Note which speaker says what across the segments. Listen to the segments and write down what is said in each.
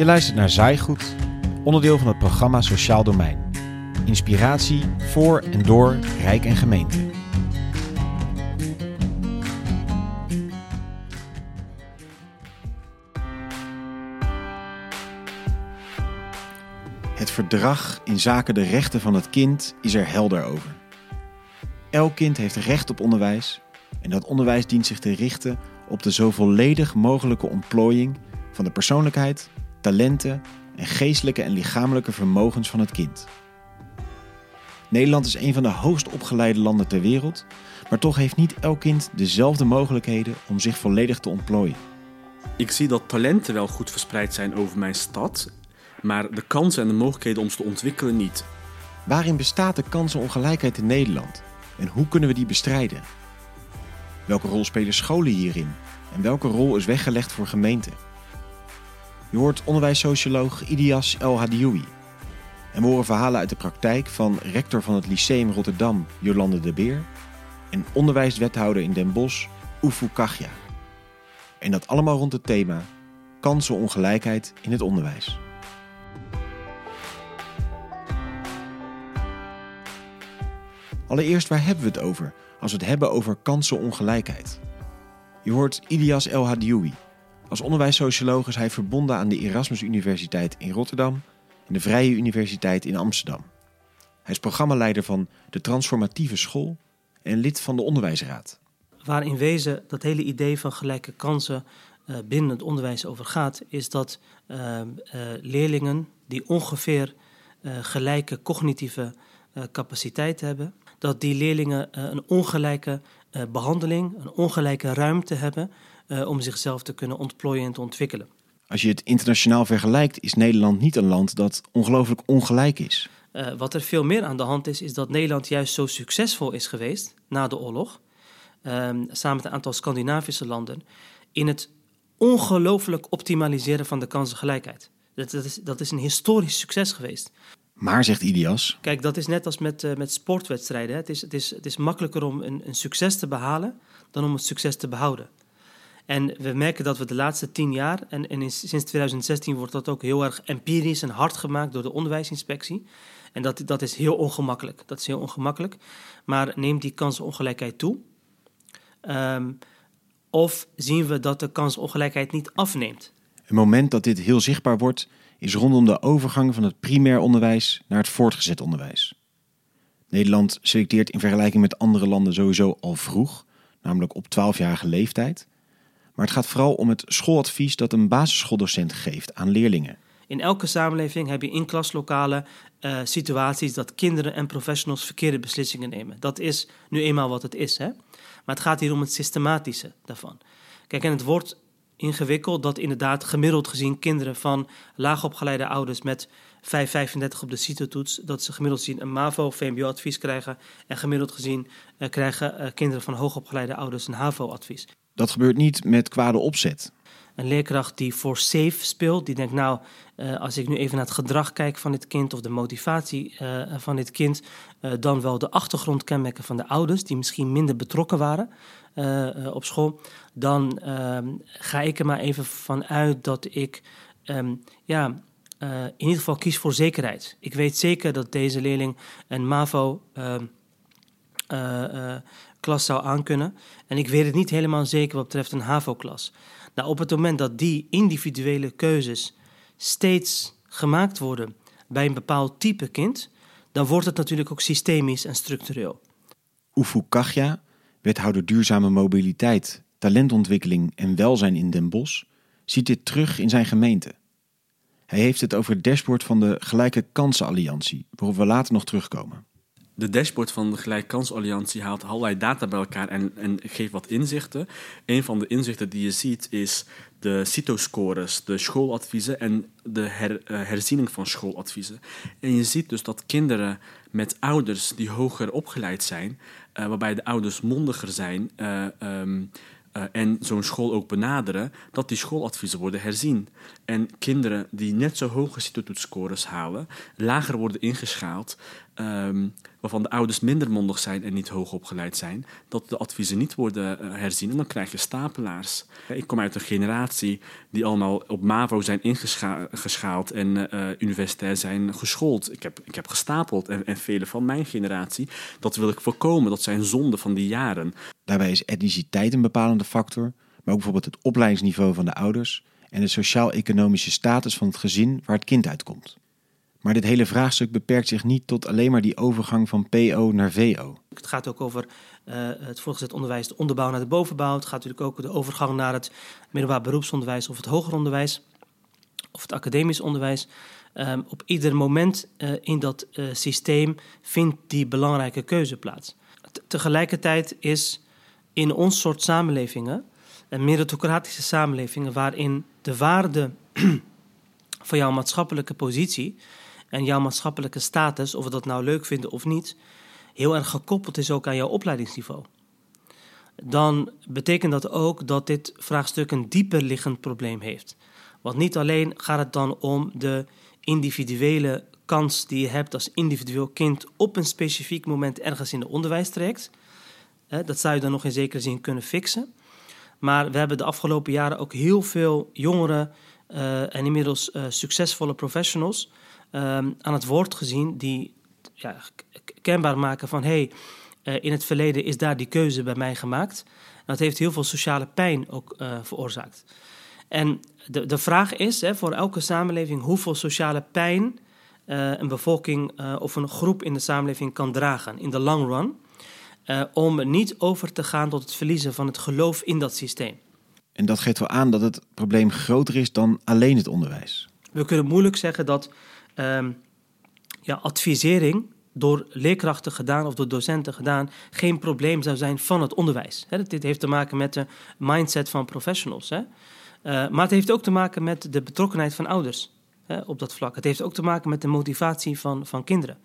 Speaker 1: Je luistert naar Zaaigoed, onderdeel van het programma Sociaal Domein. Inspiratie voor en door Rijk en Gemeente. Het verdrag in zaken de rechten van het kind is er helder over. Elk kind heeft recht op onderwijs en dat onderwijs dient zich te richten op de zo volledig mogelijke ontplooiing van de persoonlijkheid, talenten en geestelijke en lichamelijke vermogens van het kind. Nederland is een van de hoogst opgeleide landen ter wereld, maar toch heeft niet elk kind dezelfde mogelijkheden om zich volledig te ontplooien.
Speaker 2: Ik zie dat talenten wel goed verspreid zijn over mijn stad, maar de kansen en de mogelijkheden om ze te ontwikkelen niet.
Speaker 1: Waarin bestaat de kansenongelijkheid in Nederland en hoe kunnen we die bestrijden? Welke rol spelen scholen hierin en welke rol is weggelegd voor gemeenten? Je hoort onderwijssocioloog Idias El Hadioui. En we horen verhalen uit de praktijk van rector van het Lyceum Rotterdam, Jolande de Beer, en onderwijswethouder in Den Bosch, Oefu Kachja. En dat allemaal rond het thema kansenongelijkheid in het onderwijs. Allereerst, waar hebben we het over als we het hebben over kansenongelijkheid? Je hoort Ilias El Hadioui. Als onderwijssocioloog is hij verbonden aan de Erasmus Universiteit in Rotterdam en de Vrije Universiteit in Amsterdam. Hij is programmaleider van de Transformatieve School en lid van de Onderwijsraad.
Speaker 3: Waar in wezen dat hele idee van gelijke kansen uh, binnen het onderwijs over gaat, is dat uh, uh, leerlingen die ongeveer gelijke cognitieve capaciteit hebben, dat die leerlingen een ongelijke behandeling, een ongelijke ruimte hebben om zichzelf te kunnen ontplooien en te ontwikkelen.
Speaker 1: Als je het internationaal vergelijkt, is Nederland niet een land dat ongelooflijk ongelijk is.
Speaker 3: Uh, wat er veel meer aan de hand is, is dat Nederland juist zo succesvol is geweest na de oorlog, um, samen met een aantal Scandinavische landen, in het ongelooflijk optimaliseren van de kansengelijkheid. Dat, dat, is, dat is een historisch succes geweest.
Speaker 1: Maar, zegt Ilias.
Speaker 3: Kijk, dat is net als met, uh, met sportwedstrijden. Het is, het, is, het is makkelijker om een, een succes te behalen dan om het succes te behouden. En we merken dat we de laatste tien jaar, en, en in, sinds 2016 wordt dat ook heel erg empirisch en hard gemaakt door de onderwijsinspectie. En dat, dat is heel ongemakkelijk. Dat is heel ongemakkelijk. Maar neemt die kansenongelijkheid toe? Um, of zien we dat de kansongelijkheid niet afneemt?
Speaker 1: Een moment dat dit heel zichtbaar wordt, is rondom de overgang van het primair onderwijs naar het voortgezet onderwijs. Nederland selecteert in vergelijking met andere landen sowieso al vroeg, namelijk op 12-jarige leeftijd. Maar het gaat vooral om het schooladvies dat een basisschooldocent geeft aan leerlingen.
Speaker 3: In elke samenleving heb je in klaslokalen uh, situaties dat kinderen en professionals verkeerde beslissingen nemen. Dat is nu eenmaal wat het is. Hè? Maar het gaat hier om het systematische daarvan. Kijk, en het wordt ingewikkeld dat inderdaad gemiddeld gezien kinderen van laagopgeleide ouders met 5,35 op de CITO-toets, dat ze gemiddeld gezien een MAVO, VMBO-advies krijgen. En gemiddeld gezien uh, krijgen uh, kinderen van hoogopgeleide ouders een HAVO-advies.
Speaker 1: Dat gebeurt niet met kwade opzet.
Speaker 3: Een leerkracht die voor safe speelt, die denkt nou, uh, als ik nu even naar het gedrag kijk van dit kind of de motivatie uh, van dit kind, uh, dan wel de achtergrondkenmerken van de ouders die misschien minder betrokken waren op school, dan ehm, ga ik er maar even van uit dat ik um, ja, in ieder geval kies voor zekerheid. Ik weet zeker dat deze leerling een MAVO ehm, klas zou aankunnen. En ik weet het niet helemaal zeker wat betreft een HAVO-klas. Nou, op het moment dat die individuele keuzes steeds gemaakt worden bij een bepaald type kind, dan wordt het natuurlijk ook systemisch en structureel.
Speaker 1: Oefu Kachja, wethouder duurzame mobiliteit, talentontwikkeling en welzijn in Den Bosch, ziet dit terug in zijn gemeente. Hij heeft het over het dashboard van de Gelijke Kansenalliantie, waarop we later nog terugkomen
Speaker 2: de dashboard van de Gelijkkansalliantie haalt allerlei data bij elkaar en, en geeft wat inzichten. Een van de inzichten die je ziet is de CITO-scores, de schooladviezen en de uh, herziening van schooladviezen. En je ziet dus dat kinderen met ouders die hoger opgeleid zijn, uh, waarbij de ouders mondiger zijn, um, uh, en zo'n school ook benaderen, dat die schooladviezen worden herzien. En kinderen die net zo hoge CITO-toetsscores halen, lager worden ingeschaald, um, waarvan de ouders minder mondig zijn en niet hoog opgeleid zijn, dat de adviezen niet worden uh, herzien en dan krijg je stapelaars. Ik kom uit een generatie die allemaal op MAVO zijn ingeschaald en uh, universitair zijn geschoold. Ik heb, ik heb gestapeld en, en vele van mijn generatie. Dat wil ik voorkomen, dat zijn zonden van die jaren.
Speaker 1: Daarbij is etniciteit een bepalende factor, maar ook bijvoorbeeld het opleidingsniveau van de ouders en de sociaal-economische status van het gezin waar het kind uitkomt. Maar dit hele vraagstuk beperkt zich niet tot alleen maar die overgang van PO naar VO.
Speaker 3: Het gaat ook over uh, het voortgezet onderwijs, de onderbouw naar de bovenbouw. Het gaat natuurlijk ook over de overgang naar het middelbaar beroepsonderwijs of het hoger onderwijs of het academisch onderwijs. Um, op ieder moment uh, in dat uh, systeem vindt die belangrijke keuze plaats. Tegelijkertijd is in ons soort samenlevingen, een meritocratische samenlevingen, waarin de waarde van jouw maatschappelijke positie en jouw maatschappelijke status, of we dat nou leuk vinden of niet, heel erg gekoppeld is ook aan jouw opleidingsniveau. Dan betekent dat ook dat dit vraagstuk een dieper liggend probleem heeft. Want niet alleen gaat het dan om de individuele kans die je hebt als individueel kind op een specifiek moment ergens in het onderwijs trekt. Dat zou je dan nog in zekere zin kunnen fixen. Maar we hebben de afgelopen jaren ook heel veel jongeren uh, en inmiddels uh, succesvolle professionals um, aan het woord gezien die ja, kenbaar maken van hé, hey, uh, in het verleden is daar die keuze bij mij gemaakt. En dat heeft heel veel sociale pijn ook veroorzaakt. En de, de vraag is hè, voor elke samenleving hoeveel sociale pijn een bevolking of een groep in de samenleving kan dragen in de long run. om niet over te gaan tot het verliezen van het geloof in dat systeem.
Speaker 1: En dat geeft wel aan dat het probleem groter is dan alleen het onderwijs.
Speaker 3: We kunnen moeilijk zeggen dat um, ja, advisering door leerkrachten gedaan of door docenten gedaan geen probleem zou zijn van het onderwijs. He, dit heeft te maken met de mindset van professionals. Uh, maar het heeft ook te maken met de betrokkenheid van ouders op dat vlak. Het heeft ook te maken met de motivatie van, van kinderen.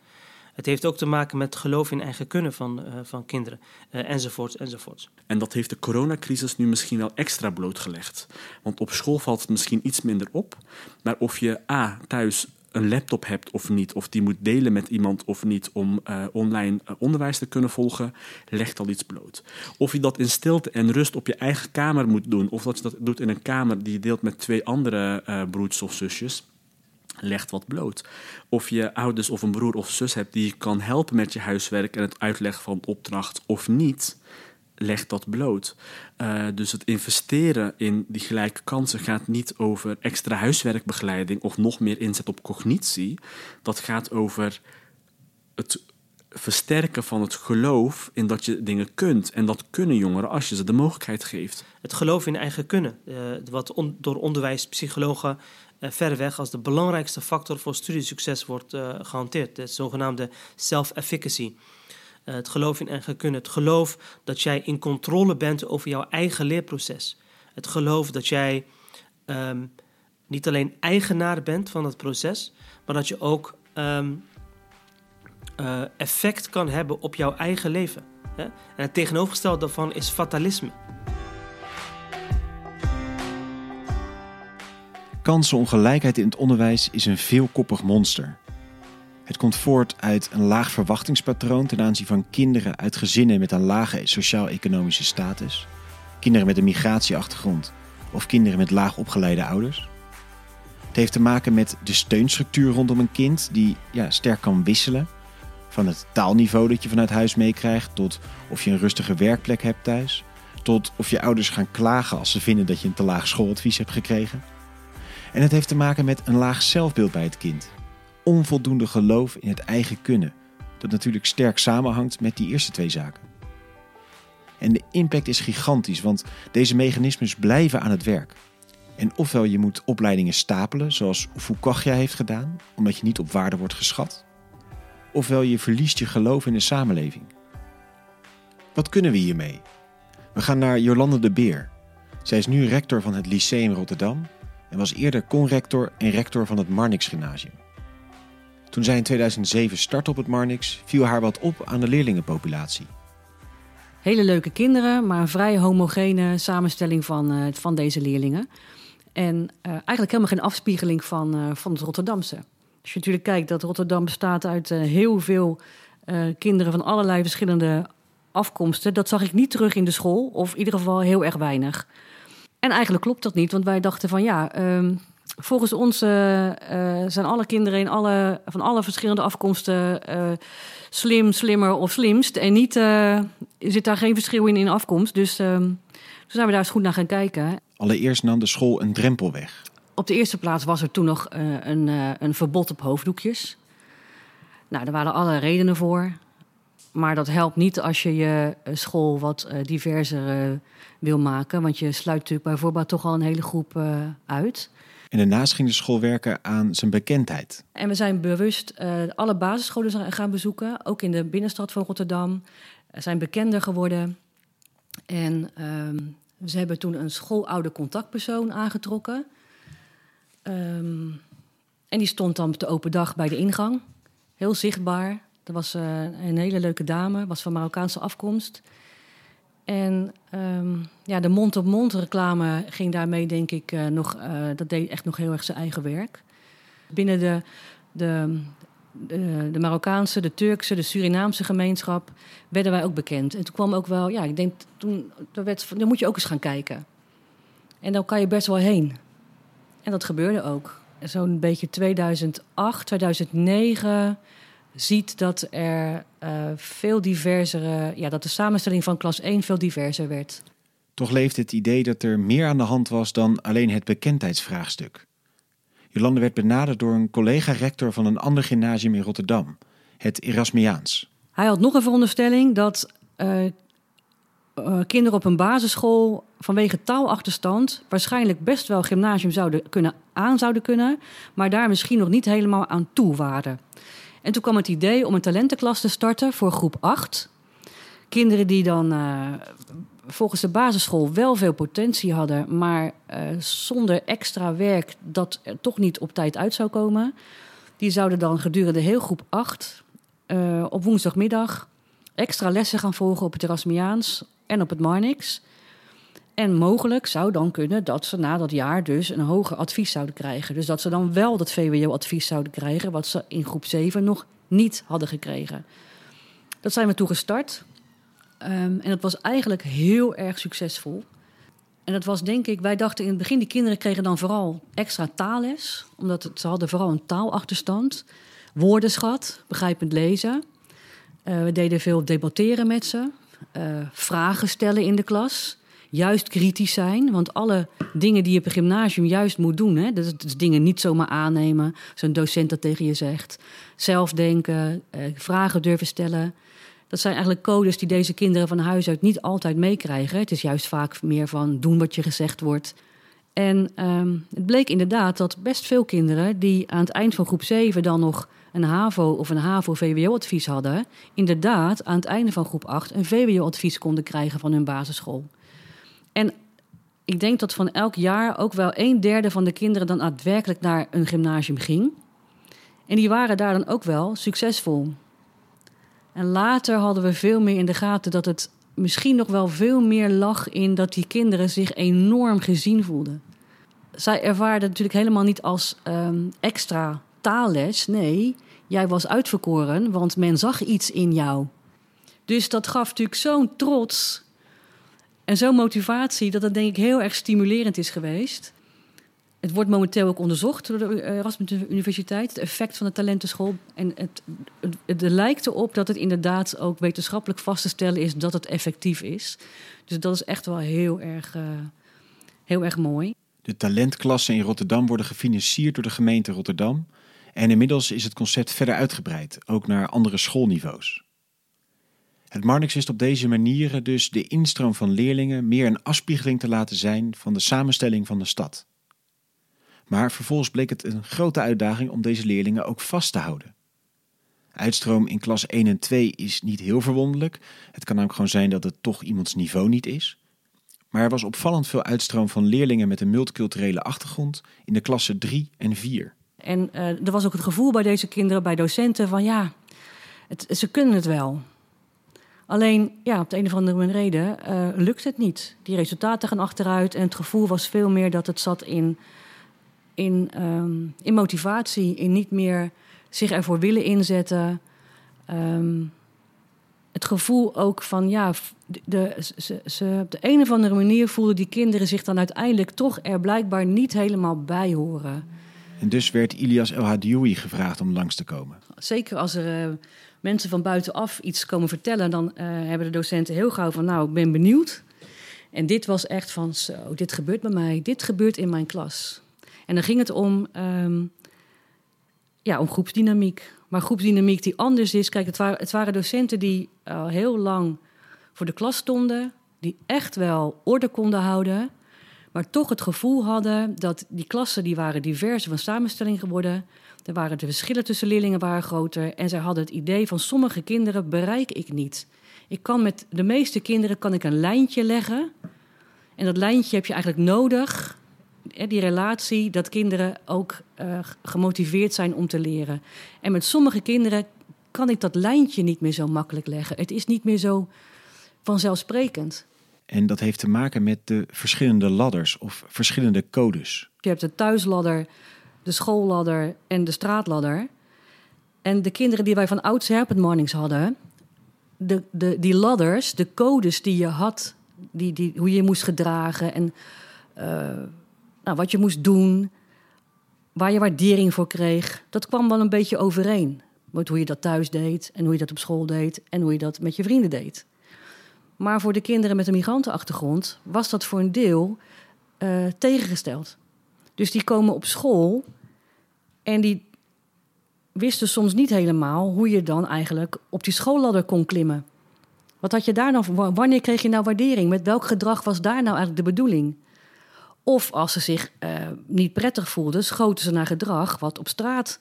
Speaker 3: Het heeft ook te maken met geloof in eigen kunnen van, uh, van kinderen, uh, enzovoorts, enzovoorts.
Speaker 2: En dat heeft de coronacrisis nu misschien wel extra blootgelegd. Want op school valt het misschien iets minder op. Maar of je A, thuis een laptop hebt of niet, of die moet delen met iemand of niet om uh, online uh, onderwijs te kunnen volgen, legt al iets bloot. Of je dat in stilte en rust op je eigen kamer moet doen, of dat je dat doet in een kamer die je deelt met twee andere uh, broers of zusjes, legt wat bloot. Of je ouders of een broer of zus hebt die je kan helpen met je huiswerk en het uitleggen van opdracht of niet, legt dat bloot. Uh, dus het investeren in die gelijke kansen gaat niet over extra huiswerkbegeleiding of nog meer inzet op cognitie. Dat gaat over het versterken van het geloof in dat je dingen kunt. En dat kunnen jongeren als je ze de mogelijkheid geeft.
Speaker 3: Het geloof in eigen kunnen, uh, wat door onderwijspsychologen uh, verreweg als de belangrijkste factor voor studiesucces wordt gehanteerd. De zogenaamde self-efficacy. Uh, het geloof in eigen kunnen. Het geloof dat jij in controle bent over jouw eigen leerproces. Het geloof dat jij um, niet alleen eigenaar bent van het proces, maar dat je ook um, uh, effect kan hebben op jouw eigen leven. Hè? En het tegenovergestelde daarvan is fatalisme.
Speaker 1: Kansenongelijkheid in het onderwijs is een veelkoppig monster. Het komt voort uit een laag verwachtingspatroon ten aanzien van kinderen uit gezinnen met een lage sociaal-economische status, kinderen met een migratieachtergrond of kinderen met laag opgeleide ouders. Het heeft te maken met de steunstructuur rondom een kind die ja, sterk kan wisselen. Van het taalniveau dat je vanuit huis meekrijgt, tot of je een rustige werkplek hebt thuis, tot of je ouders gaan klagen als ze vinden dat je een te laag schooladvies hebt gekregen. En het heeft te maken met een laag zelfbeeld bij het kind. Onvoldoende geloof in het eigen kunnen. Dat natuurlijk sterk samenhangt met die eerste twee zaken. En de impact is gigantisch, want deze mechanismes blijven aan het werk. En ofwel je moet opleidingen stapelen, zoals Fukahya heeft gedaan, omdat je niet op waarde wordt geschat. Ofwel je verliest je geloof in de samenleving. Wat kunnen we hiermee? We gaan naar Jolande de Beer. Zij is nu rector van het Lyceum Rotterdam en was eerder conrector en rector van het Marnix Gymnasium. Toen zij in 2007 startte op het Marnix, viel haar wat op aan de leerlingenpopulatie.
Speaker 4: Hele leuke kinderen, maar een vrij homogene samenstelling van, uh, van deze leerlingen. En uh, eigenlijk helemaal geen afspiegeling van, uh, van het Rotterdamse. Als je natuurlijk kijkt dat Rotterdam bestaat uit heel veel eh, kinderen van allerlei verschillende afkomsten. Dat zag ik niet terug in de school, of in ieder geval heel erg weinig. En eigenlijk klopt dat niet, want wij dachten van ja, ehm, volgens ons eh, zijn alle kinderen in alle, van alle verschillende afkomsten eh, slim, slimmer of slimst. En niet, eh, zit daar geen verschil in in afkomst. Dus toen zijn we daar eens goed naar gaan kijken.
Speaker 1: Allereerst nam de school een drempel weg.
Speaker 4: Op de eerste plaats was er toen nog een, een verbod op hoofddoekjes. Nou, daar waren alle redenen voor. Maar dat helpt niet als je je school wat diverser wil maken. Want je sluit natuurlijk bijvoorbeeld toch al een hele groep uit.
Speaker 1: En daarnaast ging de school werken aan zijn bekendheid.
Speaker 4: En we zijn bewust eh, alle basisscholen gaan bezoeken. Ook in de binnenstad van Rotterdam. Er zijn bekender geworden. En ehm, ze hebben toen een schooloude contactpersoon aangetrokken. Ehm, en die stond dan op de open dag bij de ingang. Heel zichtbaar. Dat was eh, een hele leuke dame, was van Marokkaanse afkomst. En ehm, ja, de mond-op-mond reclame ging daarmee, denk ik, eh, nog, eh, dat deed echt nog heel erg zijn eigen werk. Binnen de, de, de, de Marokkaanse, de Turkse, de Surinaamse gemeenschap werden wij ook bekend. En toen kwam ook wel, ja, ik denk toen, er werd, dan moet je ook eens gaan kijken. En dan kan je best wel heen. En dat gebeurde ook. Zo'n beetje 2008, 2009 ziet dat er eh, veel diversere, ja, dat de samenstelling van klas 1 veel diverser werd.
Speaker 1: Toch leefde het idee dat er meer aan de hand was dan alleen het bekendheidsvraagstuk. Jolande werd benaderd door een collega-rector van een ander gymnasium in Rotterdam, het Erasmiaans.
Speaker 4: Hij had nog een veronderstelling dat eh, eh, kinderen op een basisschool vanwege taalachterstand waarschijnlijk best wel gymnasium zouden kunnen, aan zouden kunnen, maar daar misschien nog niet helemaal aan toe waren. En toen kwam het idee om een talentenklas te starten voor groep 8. Kinderen die dan eh, volgens de basisschool wel veel potentie hadden, maar eh, zonder extra werk dat er toch niet op tijd uit zou komen. Die zouden dan gedurende heel groep 8 eh, op woensdagmiddag extra lessen gaan volgen op het Erasmiaans en op het Marnix. En mogelijk zou dan kunnen dat ze na dat jaar dus een hoger advies zouden krijgen. Dus dat ze dan wel dat VWO-advies zouden krijgen, wat ze in groep 7 nog niet hadden gekregen. Dat zijn we toen gestart. Ehm, en dat was eigenlijk heel erg succesvol. En dat was denk ik, wij dachten in het begin, die kinderen kregen dan vooral extra taalles. Omdat ze hadden vooral een taalachterstand. Woordenschat, begrijpend lezen. Eh, we deden veel debatteren met ze. eh, vragen stellen in de klas. Juist kritisch zijn. Want alle dingen die je op een gymnasium juist moet doen. Hè, dus, dus dingen niet zomaar aannemen. Zo'n docent dat tegen je zegt. Zelf denken, eh, vragen durven stellen. Dat zijn eigenlijk codes die deze kinderen van huis uit niet altijd meekrijgen. Het is juist vaak meer van doen wat je gezegd wordt. En ehm, het bleek inderdaad dat best veel kinderen die aan het eind van groep 7 dan nog een HAVO of een HAVO-VWO-advies hadden, inderdaad aan het einde van groep 8 een VWO-advies konden krijgen van hun basisschool. En ik denk dat van elk jaar ook wel een derde van de kinderen dan daadwerkelijk naar een gymnasium ging. En die waren daar dan ook wel succesvol. En later hadden we veel meer in de gaten dat het misschien nog wel veel meer lag in dat die kinderen zich enorm gezien voelden. Zij ervaarden natuurlijk helemaal niet als ehm, extra taalles. Nee, jij was uitverkoren, want men zag iets in jou. Dus dat gaf natuurlijk zo'n trots en zo'n motivatie dat het denk ik heel erg stimulerend is geweest. Het wordt momenteel ook onderzocht door de Erasmus Universiteit, het effect van de talentenschool. En het, het, lijkt erop dat het inderdaad ook wetenschappelijk vast te stellen is dat het effectief is. Dus dat is echt wel heel erg, uh, heel erg mooi.
Speaker 1: De talentklassen in Rotterdam worden gefinancierd door de gemeente Rotterdam. En inmiddels is het concept verder uitgebreid, ook naar andere schoolniveaus. Het Marnix wist op deze manieren dus de instroom van leerlingen meer een afspiegeling te laten zijn van de samenstelling van de stad. Maar vervolgens bleek het een grote uitdaging om deze leerlingen ook vast te houden. Uitstroom in klas 1 en 2 is niet heel verwonderlijk. Het kan ook gewoon zijn dat het toch iemands niveau niet is. Maar er was opvallend veel uitstroom van leerlingen met een multiculturele achtergrond in de klassen 3 en 4.
Speaker 4: En uh, er was ook het gevoel bij deze kinderen, bij docenten, van ja, het, ze kunnen het wel. Alleen, ja, op de een of andere reden uh, lukt het niet. Die resultaten gaan achteruit en het gevoel was veel meer dat het zat in, in, um, in motivatie, in niet meer zich ervoor willen inzetten. ehm, het gevoel ook van, ja, de, ze, op de een of andere manier voelden die kinderen zich dan uiteindelijk toch er blijkbaar niet helemaal bij horen.
Speaker 1: En dus werd Ilias El Hadioui gevraagd om langs te komen.
Speaker 4: Zeker als er eh, mensen van buitenaf iets komen vertellen, dan eh, hebben de docenten heel gauw van, nou, ik ben benieuwd. En dit was echt van, zo, dit gebeurt bij mij, dit gebeurt in mijn klas. En dan ging het om, ehm, ja, om groepsdynamiek. Maar groepsdynamiek die anders is. Kijk, het waren, het waren docenten die al heel lang voor de klas stonden, die echt wel orde konden houden, maar toch het gevoel hadden dat die klassen die waren diverser van samenstelling geworden. Er waren de verschillen tussen leerlingen waren groter en zij hadden het idee van sommige kinderen bereik ik niet. Ik kan met de meeste kinderen kan ik een lijntje leggen. En dat lijntje heb je eigenlijk nodig. Die relatie, dat kinderen ook eh, gemotiveerd zijn om te leren. En met sommige kinderen kan ik dat lijntje niet meer zo makkelijk leggen. Het is niet meer zo vanzelfsprekend.
Speaker 1: En dat heeft te maken met de verschillende ladders of verschillende codes.
Speaker 4: Je hebt de thuisladder, de schoolladder en de straatladder. En de kinderen die wij van ouds Herpet Mornings hadden, de, de, die ladders, de codes die je had, die, die, hoe je je moest gedragen en eh, nou, wat je moest doen, waar je waardering voor kreeg, dat kwam wel een beetje overeen. Met hoe je dat thuis deed en hoe je dat op school deed en hoe je dat met je vrienden deed. Maar voor de kinderen met een migrantenachtergrond was dat voor een deel eh, tegengesteld. Dus die komen op school en die wisten soms niet helemaal hoe je dan eigenlijk op die schoolladder kon klimmen. Wat had je daar nou, wa- wanneer kreeg je nou waardering? Met welk gedrag was daar nou eigenlijk de bedoeling? Of als ze zich eh, niet prettig voelden, schoten ze naar gedrag wat op straat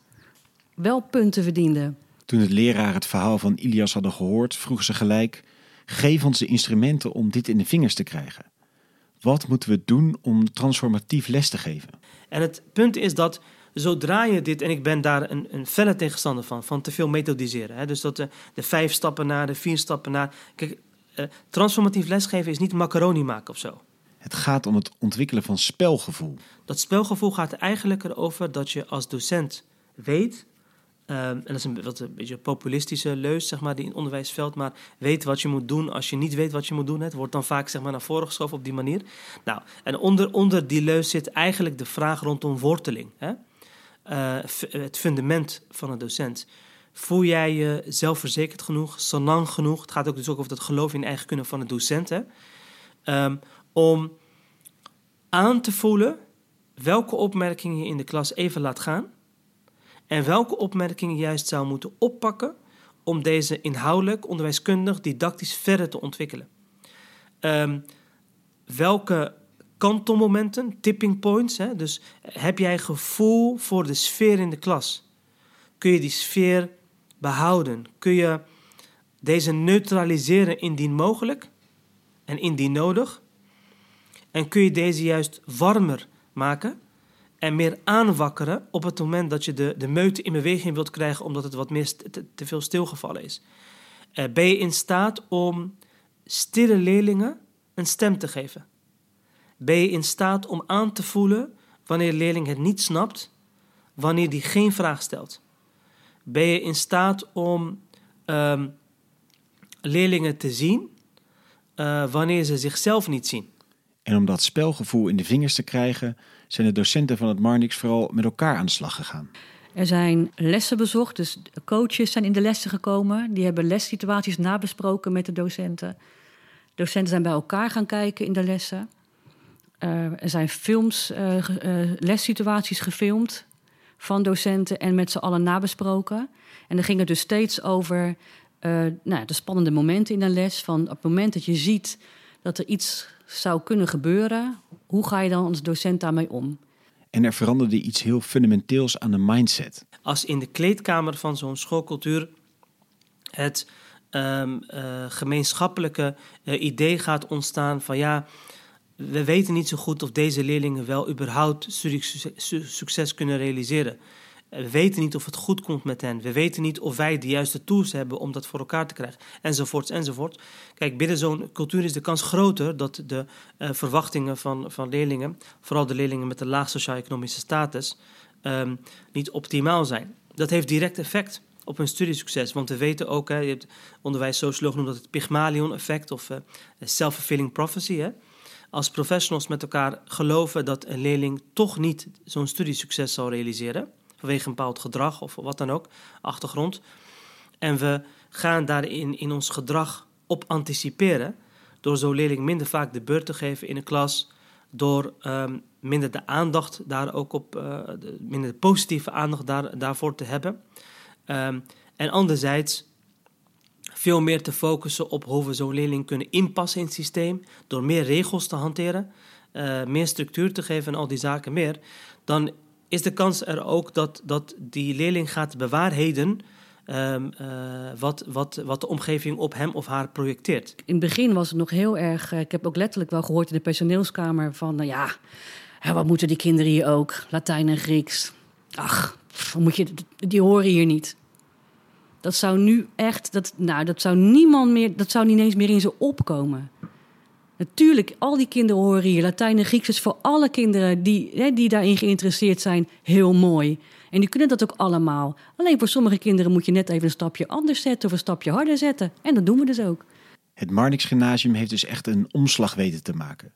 Speaker 4: wel punten verdiende.
Speaker 1: Toen de leraar het verhaal van Ilias hadden gehoord, vroegen ze gelijk: geef ons de instrumenten om dit in de vingers te krijgen. Wat moeten we doen om transformatief les te geven?
Speaker 3: En het punt is dat zodra je dit, en ik ben daar een, een felle tegenstander van, van te veel methodiseren. Hè? Dus dat de, de vijf stappen naar, de vier stappen naar. Kijk, eh, transformatief lesgeven is niet macaroni maken of zo.
Speaker 1: Het gaat om het ontwikkelen van spelgevoel.
Speaker 3: Dat spelgevoel gaat eigenlijk erover dat je als docent weet. Ehm, en dat is een, beetje een populistische leus, zeg maar, die in het onderwijsveld, maar weet wat je moet doen als je niet weet wat je moet doen. Het wordt dan vaak zeg maar, naar voren geschoven op die manier. Nou, en onder, onder die leus zit eigenlijk de vraag rondom worteling. Hè? Eh, het fundament van een docent. Voel jij je zelfverzekerd genoeg, salang genoeg? Het gaat ook dus ook over het geloof in eigen kunnen van de docent. Ehm, om aan te voelen welke opmerkingen je in de klas even laat gaan en welke opmerkingen juist zou moeten oppakken om deze inhoudelijk, onderwijskundig, didactisch verder te ontwikkelen. Ehm, welke kantelmomenten, tipping points, hè, dus heb jij gevoel voor de sfeer in de klas? Kun je die sfeer behouden? Kun je deze neutraliseren indien mogelijk en indien nodig? En kun je deze juist warmer maken en meer aanwakkeren op het moment dat je de, de meute in beweging wilt krijgen omdat het wat meer te, te veel stilgevallen is? Eh, ben je in staat om stille leerlingen een stem te geven? Ben je in staat om aan te voelen wanneer een leerling het niet snapt, wanneer die geen vraag stelt? Ben je in staat om ehm, leerlingen te zien eh, wanneer ze zichzelf niet zien?
Speaker 1: En om dat spelgevoel in de vingers te krijgen, zijn de docenten van het Marnix vooral met elkaar aan de slag gegaan.
Speaker 4: Er zijn lessen bezocht, dus coaches zijn in de lessen gekomen. Die hebben lessituaties nabesproken met de docenten. Docenten zijn bij elkaar gaan kijken in de lessen. Eh, er zijn films, eh, lessituaties gefilmd van docenten en met z'n allen nabesproken. En dan ging het dus steeds over nou, de spannende momenten in een les. Van op het moment dat je ziet dat er iets zou kunnen gebeuren, hoe ga je dan als docent daarmee om?
Speaker 1: En er veranderde iets heel fundamenteels aan de mindset.
Speaker 3: als in de kleedkamer van zo'n schoolcultuur het ehm, eh, gemeenschappelijke eh, idee gaat ontstaan van ja, we weten niet zo goed of deze leerlingen wel überhaupt studiesucces su- succes kunnen realiseren. Eh, We weten niet of het goed komt met hen. We weten niet of wij de juiste tools hebben om dat voor elkaar te krijgen. Enzovoorts, enzovoort. Kijk, binnen zo'n cultuur is de kans groter dat de eh, verwachtingen van, van leerlingen, vooral de leerlingen met een laag sociaal-economische status, ehm, niet optimaal zijn. Dat heeft direct effect op hun studiesucces. Want we weten ook, hè, je hebt onderwijs socioloog noemt dat het Pygmalion-effect of uh, self-fulfilling prophecy. Hè. Als professionals met elkaar geloven dat een leerling toch niet zo'n studiesucces zal realiseren, vanwege een bepaald gedrag of wat dan ook, achtergrond. En we gaan daarin in ons gedrag op anticiperen, door zo'n leerling minder vaak de beurt te geven in de klas, door um, minder de aandacht daar ook op, de, minder de positieve aandacht daar, daarvoor te hebben. Um, en anderzijds veel meer te focussen op hoe we zo'n leerling kunnen inpassen in het systeem, door meer regels te hanteren, uh, meer structuur te geven en al die zaken meer, dan is de kans er ook dat, dat die leerling gaat bewaarheden um, uh, wat, wat, wat de omgeving op hem of haar projecteert.
Speaker 4: In het begin was het nog heel erg, ik heb ook letterlijk wel gehoord in de personeelskamer van, nou ja, wat moeten die kinderen hier ook? Latijn en Grieks. Ach, moet je, die horen hier niet. Dat zou nu echt, dat, nou, dat zou niemand meer, dat zou niet eens meer in ze opkomen. Natuurlijk, al die kinderen horen hier. Latijn en Grieks is voor alle kinderen die, hè, die daarin geïnteresseerd zijn heel mooi. En die kunnen dat ook allemaal. Alleen voor sommige kinderen moet je net even een stapje anders zetten of een stapje harder zetten. En dat doen we dus ook.
Speaker 1: Het Marnix Gymnasium heeft dus echt een omslag weten te maken.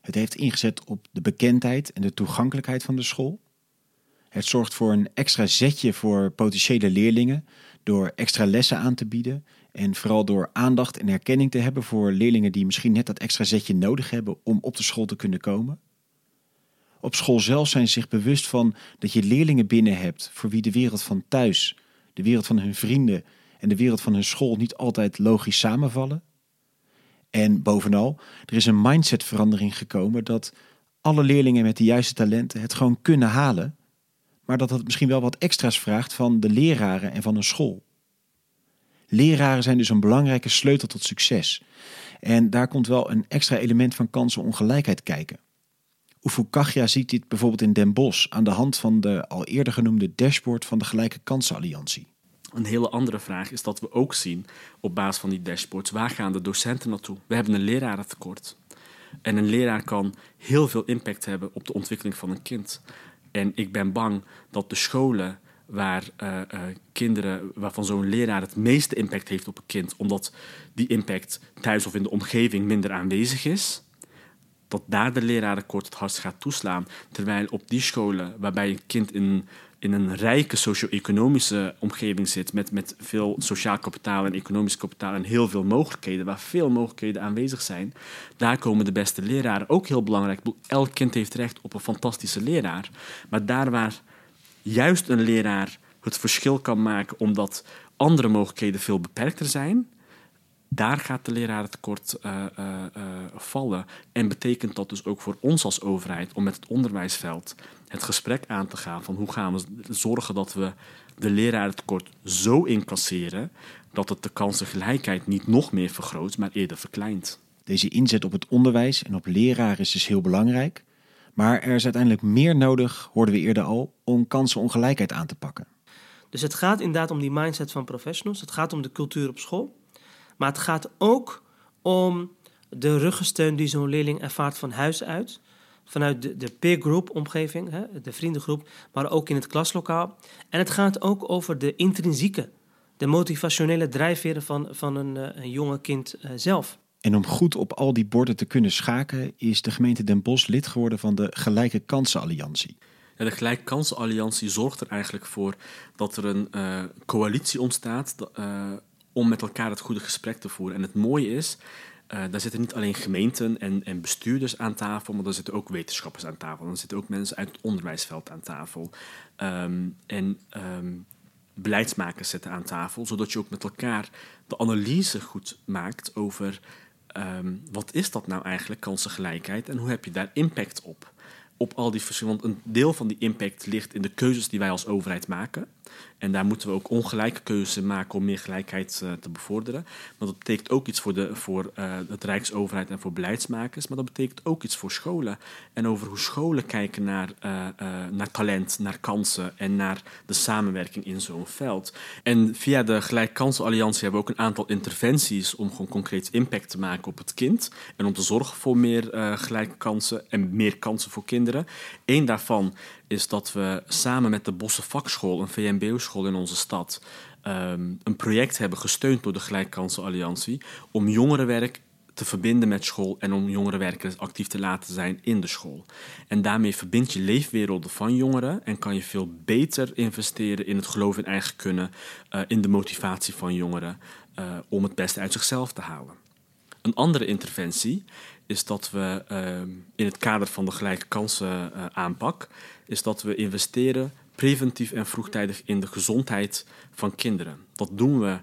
Speaker 1: Het heeft ingezet op de bekendheid en de toegankelijkheid van de school. Het zorgt voor een extra zetje voor potentiële leerlingen door extra lessen aan te bieden en vooral door aandacht en erkenning te hebben voor leerlingen die misschien net dat extra zetje nodig hebben om op de school te kunnen komen. Op school zelf zijn ze zich bewust van dat je leerlingen binnen hebt voor wie de wereld van thuis, de wereld van hun vrienden en de wereld van hun school niet altijd logisch samenvallen. En bovenal, er is een mindsetverandering gekomen dat alle leerlingen met de juiste talenten het gewoon kunnen halen, maar dat het misschien wel wat extra's vraagt van de leraren en van een school. Leraren zijn dus een belangrijke sleutel tot succes. En daar komt wel een extra element van kansenongelijkheid kijken. Ufukagya ziet dit bijvoorbeeld in Den Bosch aan de hand van de al eerder genoemde dashboard van de Gelijke Kansenalliantie.
Speaker 2: Een hele andere vraag is dat we ook zien op basis van die dashboards waar gaan de docenten naartoe. We hebben een lerarentekort. En een leraar kan heel veel impact hebben op de ontwikkeling van een kind. En ik ben bang dat de scholen waar uh, uh, kinderen, waarvan zo'n leraar het meeste impact heeft op een kind, omdat die impact thuis of in de omgeving minder aanwezig is, dat daar de lerarenkort het hardst gaat toeslaan. Terwijl op die scholen waarbij een kind in, in een rijke socio-economische omgeving zit, met, met veel sociaal kapitaal en economisch kapitaal en heel veel mogelijkheden, waar veel mogelijkheden aanwezig zijn, daar komen de beste leraren ook heel belangrijk. Elk kind heeft recht op een fantastische leraar. Maar daar waar juist een leraar het verschil kan maken omdat andere mogelijkheden veel beperkter zijn, daar gaat de lerarentekort uh, uh, uh, vallen. En betekent dat dus ook voor ons als overheid om met het onderwijsveld het gesprek aan te gaan van hoe gaan we zorgen dat we de lerarentekort zo incasseren dat het de kansengelijkheid niet nog meer vergroot, maar eerder verkleint.
Speaker 1: Deze inzet op het onderwijs en op leraren is dus heel belangrijk. Maar er is uiteindelijk meer nodig, hoorden we eerder al, om kansenongelijkheid aan te pakken.
Speaker 3: Dus het gaat inderdaad om die mindset van professionals. Het gaat om de cultuur op school. Maar het gaat ook om de ruggensteun die zo'n leerling ervaart van huis uit. Vanuit de, de peer group omgeving, hè, de vriendengroep, maar ook in het klaslokaal. En het gaat ook over de intrinsieke, de motivationele drijfveren van, van een, eh, een jonge kind uh, zelf.
Speaker 1: En om goed op al die borden te kunnen schaken, is de gemeente Den Bosch lid geworden van de Gelijke Kansenalliantie.
Speaker 2: Ja, de Gelijke Kansenalliantie zorgt er eigenlijk voor dat er een uh, coalitie ontstaat uh, om met elkaar het goede gesprek te voeren. En het mooie is, uh, daar zitten niet alleen gemeenten en, en, bestuurders aan tafel, maar er zitten ook wetenschappers aan tafel. Er zitten ook mensen uit het onderwijsveld aan tafel. Um, en um, beleidsmakers zitten aan tafel, zodat je ook met elkaar de analyse goed maakt over um, wat is dat nou eigenlijk, kansengelijkheid, en hoe heb je daar impact op? Op al die verschillende, want een deel van die impact ligt in de keuzes die wij als overheid maken. En daar moeten we ook ongelijke keuzes maken om meer gelijkheid uh, te bevorderen. Maar dat betekent ook iets voor, de, voor uh, het Rijksoverheid en voor beleidsmakers. Maar dat betekent ook iets voor scholen. En over hoe scholen kijken naar, uh, naar talent, naar kansen en naar de samenwerking in zo'n veld. En via de Gelijkkansenalliantie hebben we ook een aantal interventies om gewoon concreet impact te maken op het kind. En om te zorgen voor meer gelijke kansen en meer kansen voor kinderen. Eén daarvan is dat we samen met de Bosse Vakschool, een VMBO-school in onze stad, ehm, een project hebben gesteund door de Gelijkkansenalliantie om jongerenwerk te verbinden met school en om jongerenwerkers actief te laten zijn in de school. En daarmee verbind je leefwerelden van jongeren en kan je veel beter investeren in het geloof in eigen kunnen, uh, in de motivatie van jongeren uh, om het beste uit zichzelf te halen. Een andere interventie is dat we uh, in het kader van de gelijke kansen aanpak, is dat we investeren preventief en vroegtijdig in de gezondheid van kinderen. Dat doen we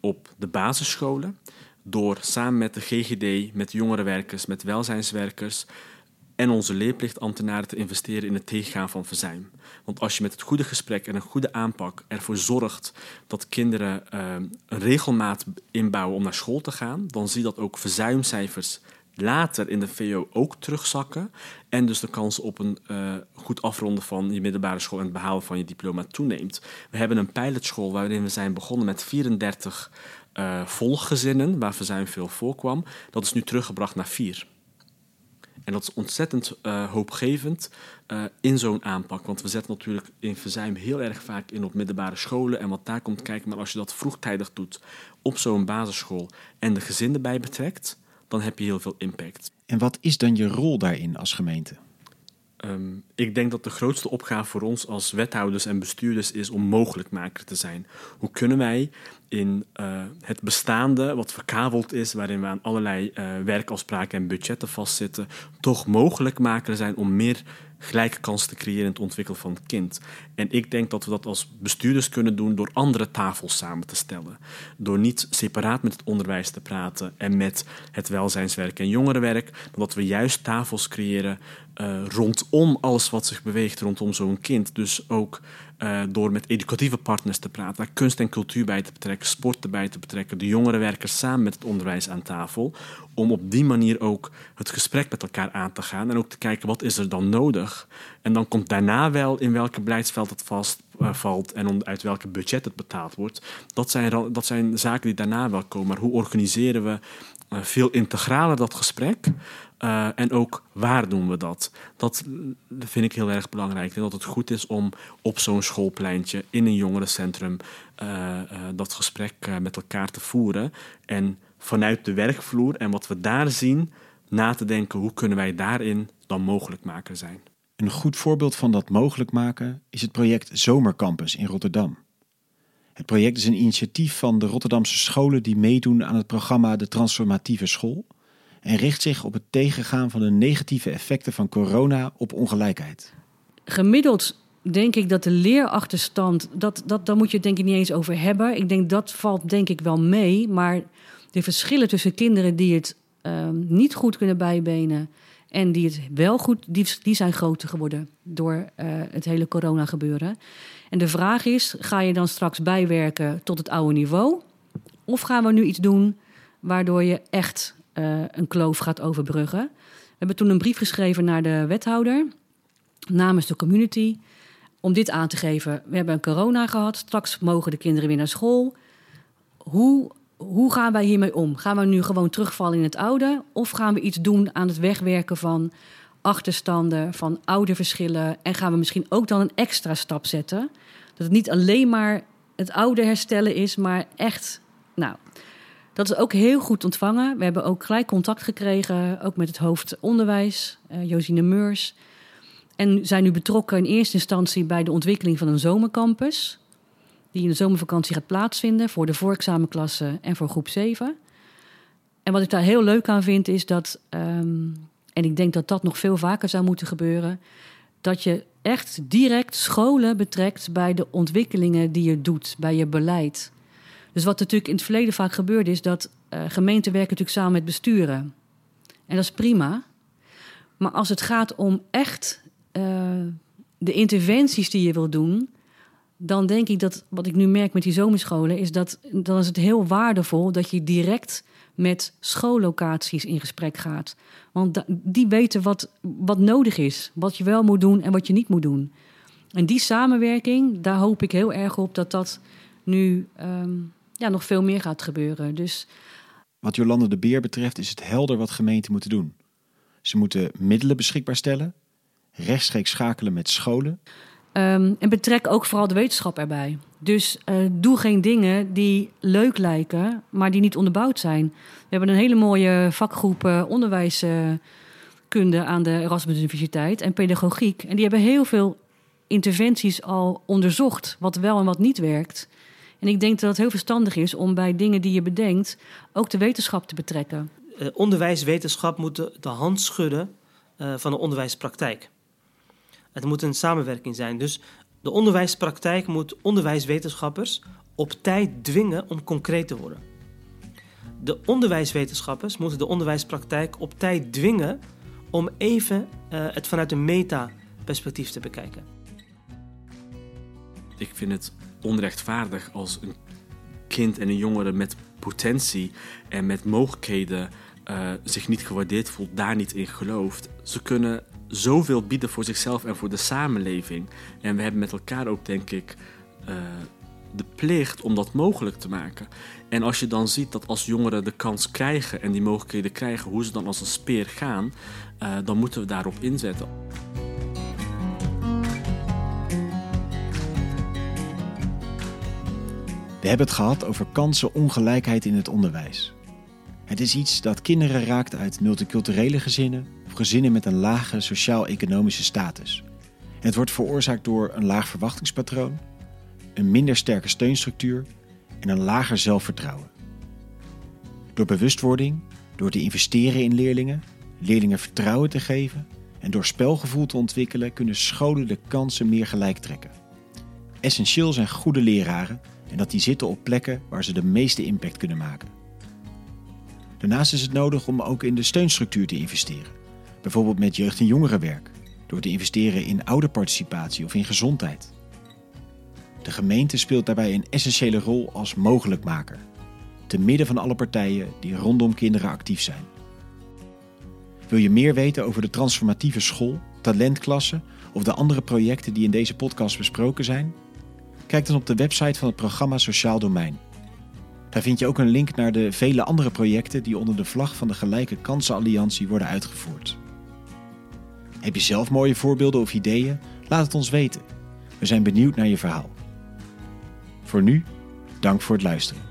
Speaker 2: op de basisscholen door samen met de GGD, met jongerenwerkers, met welzijnswerkers en onze leerplichtambtenaren te investeren in het tegengaan van verzuim. Want als je met het goede gesprek en een goede aanpak ervoor zorgt dat kinderen uh, een regelmaat inbouwen om naar school te gaan, dan zie je dat ook verzuimcijfers later in de VO ook terugzakken. En dus de kans op een uh, goed afronden van je middelbare school en het behalen van je diploma toeneemt. We hebben een pilotschool waarin we zijn begonnen met 34 uh, volgezinnen, waar verzuim veel voorkwam. Dat is nu teruggebracht naar vier. En dat is ontzettend uh, hoopgevend in zo'n aanpak. Want we zetten natuurlijk in verzuim heel erg vaak in op middelbare scholen en wat daar komt kijken. Maar als je dat vroegtijdig doet op zo'n basisschool en de gezinnen erbij betrekt, dan heb je heel veel impact.
Speaker 1: En wat is dan je rol daarin als gemeente?
Speaker 2: Um, ik denk dat de grootste opgave voor ons als wethouders en bestuurders is om mogelijkmaker te zijn. Hoe kunnen wij in uh, het bestaande, wat verkabeld is, waarin we aan allerlei uh, werkafspraken en budgetten vastzitten, toch mogelijkmaker zijn om meer gelijke kansen te creëren in het ontwikkelen van het kind. En ik denk dat we dat als bestuurders kunnen doen door andere tafels samen te stellen. Door niet separaat met het onderwijs te praten en met het welzijnswerk en jongerenwerk, maar dat we juist tafels creëren uh, rondom alles wat zich beweegt rondom zo'n kind. Dus ook uh, door met educatieve partners te praten, daar kunst en cultuur bij te betrekken, sport erbij te betrekken, de jongerenwerkers samen met het onderwijs aan tafel, om op die manier ook het gesprek met elkaar aan te gaan en ook te kijken wat is er dan nodig. En dan komt daarna wel in welke beleidsveld het vast uh, valt en uit welke budget het betaald wordt. Dat zijn, dat zijn zaken die daarna wel komen. Maar hoe organiseren we uh, veel integraler dat gesprek? Uh, en ook waar doen we dat? Dat vind ik heel erg belangrijk. En dat het goed is om op zo'n schoolpleintje in een jongerencentrum uh, uh, dat gesprek met elkaar te voeren. En vanuit de werkvloer en wat we daar zien, na te denken hoe kunnen wij daarin dan mogelijk maken zijn.
Speaker 1: Een goed voorbeeld van dat mogelijk maken is het project Zomercampus in Rotterdam. Het project is een initiatief van de Rotterdamse scholen die meedoen aan het programma De Transformatieve School en richt zich op het tegengaan van de negatieve effecten van corona op ongelijkheid.
Speaker 4: Gemiddeld denk ik dat de leerachterstand, dat, dat, daar moet je het denk ik niet eens over hebben. Ik denk dat valt denk ik wel mee, maar de verschillen tussen kinderen die het um, niet goed kunnen bijbenen en die het wel goed, die, die zijn groter geworden door uh, het hele corona gebeuren. En de vraag is, ga je dan straks bijwerken tot het oude niveau? Of gaan we nu iets doen waardoor je echt uh, een kloof gaat overbruggen? We hebben toen een brief geschreven naar de wethouder namens de community om dit aan te geven. We hebben een corona gehad, straks mogen de kinderen weer naar school. Hoe hoe gaan wij hiermee om? Gaan we nu gewoon terugvallen in het oude? Of gaan we iets doen aan het wegwerken van achterstanden, van oude verschillen? En gaan we misschien ook dan een extra stap zetten? Dat het niet alleen maar het oude herstellen is, maar echt. Nou, dat is ook heel goed ontvangen. We hebben ook gelijk contact gekregen, ook met het hoofd onderwijs, uh, Josine Meurs. En zijn nu betrokken in eerste instantie bij de ontwikkeling van een zomercampus die in de zomervakantie gaat plaatsvinden voor de voorexamenklasse en voor groep 7. En wat ik daar heel leuk aan vind is dat, um, en ik denk dat dat nog veel vaker zou moeten gebeuren, dat je echt direct scholen betrekt bij de ontwikkelingen die je doet, bij je beleid. Dus wat natuurlijk in het verleden vaak gebeurde is dat uh, gemeenten werken natuurlijk samen met besturen. En dat is prima. Maar als het gaat om echt uh, de interventies die je wil doen, dan denk ik dat wat ik nu merk met die zomerscholen is dat dan is het heel waardevol dat je direct met schoollocaties in gesprek gaat. Want die weten wat, wat nodig is, wat je wel moet doen en wat je niet moet doen. En die samenwerking, daar hoop ik heel erg op dat dat nu um, ja, nog veel meer gaat gebeuren. Dus...
Speaker 1: Wat Jolande de Beer betreft is het helder wat gemeenten moeten doen. Ze moeten middelen beschikbaar stellen, rechtstreeks schakelen met scholen
Speaker 4: Ehm, en betrek ook vooral de wetenschap erbij. Dus eh, doe geen dingen die leuk lijken, maar die niet onderbouwd zijn. We hebben een hele mooie vakgroep uh, onderwijskunde aan de Erasmus Universiteit en pedagogiek. En die hebben heel veel interventies al onderzocht, wat wel en wat niet werkt. En ik denk dat het heel verstandig is om bij dingen die je bedenkt ook de wetenschap te betrekken.
Speaker 3: Uh, onderwijswetenschap moet de, de hand schudden van de onderwijspraktijk. Het moet een samenwerking zijn. Dus de onderwijspraktijk moet onderwijswetenschappers op tijd dwingen om concreet te worden. De onderwijswetenschappers moeten de onderwijspraktijk op tijd dwingen om even uh, het vanuit een meta-perspectief te bekijken.
Speaker 2: Ik vind het onrechtvaardig als een kind en een jongere met potentie en met mogelijkheden uh, zich niet gewaardeerd voelt, daar niet in gelooft. Ze kunnen zoveel bieden voor zichzelf en voor de samenleving. En we hebben met elkaar ook, denk ik, uh, de plicht om dat mogelijk te maken. En als je dan ziet dat als jongeren de kans krijgen en die mogelijkheden krijgen, hoe ze dan als een speer gaan, uh, dan moeten we daarop inzetten.
Speaker 1: We hebben het gehad over kansenongelijkheid in het onderwijs. Het is iets dat kinderen raakt uit multiculturele gezinnen, of gezinnen met een lage sociaal-economische status. Het wordt veroorzaakt door een laag verwachtingspatroon, een minder sterke steunstructuur en een lager zelfvertrouwen. Door bewustwording, door te investeren in leerlingen, leerlingen vertrouwen te geven en door spelgevoel te ontwikkelen kunnen scholen de kansen meer gelijk trekken. Essentieel zijn goede leraren en dat die zitten op plekken waar ze de meeste impact kunnen maken. Daarnaast is het nodig om ook in de steunstructuur te investeren bijvoorbeeld met jeugd- en jongerenwerk, door te investeren in ouderparticipatie of in gezondheid. De gemeente speelt daarbij een essentiële rol als mogelijkmaker, te midden van alle partijen die rondom kinderen actief zijn. Wil je meer weten over de transformatieve school, talentklasse of de andere projecten die in deze podcast besproken zijn? Kijk dan op de website van het programma Sociaal Domein. Daar vind je ook een link naar de vele andere projecten die onder de vlag van de Gelijke Kansenalliantie worden uitgevoerd. Heb je zelf mooie voorbeelden of ideeën? Laat het ons weten. We zijn benieuwd naar je verhaal. Voor nu, dank voor het luisteren.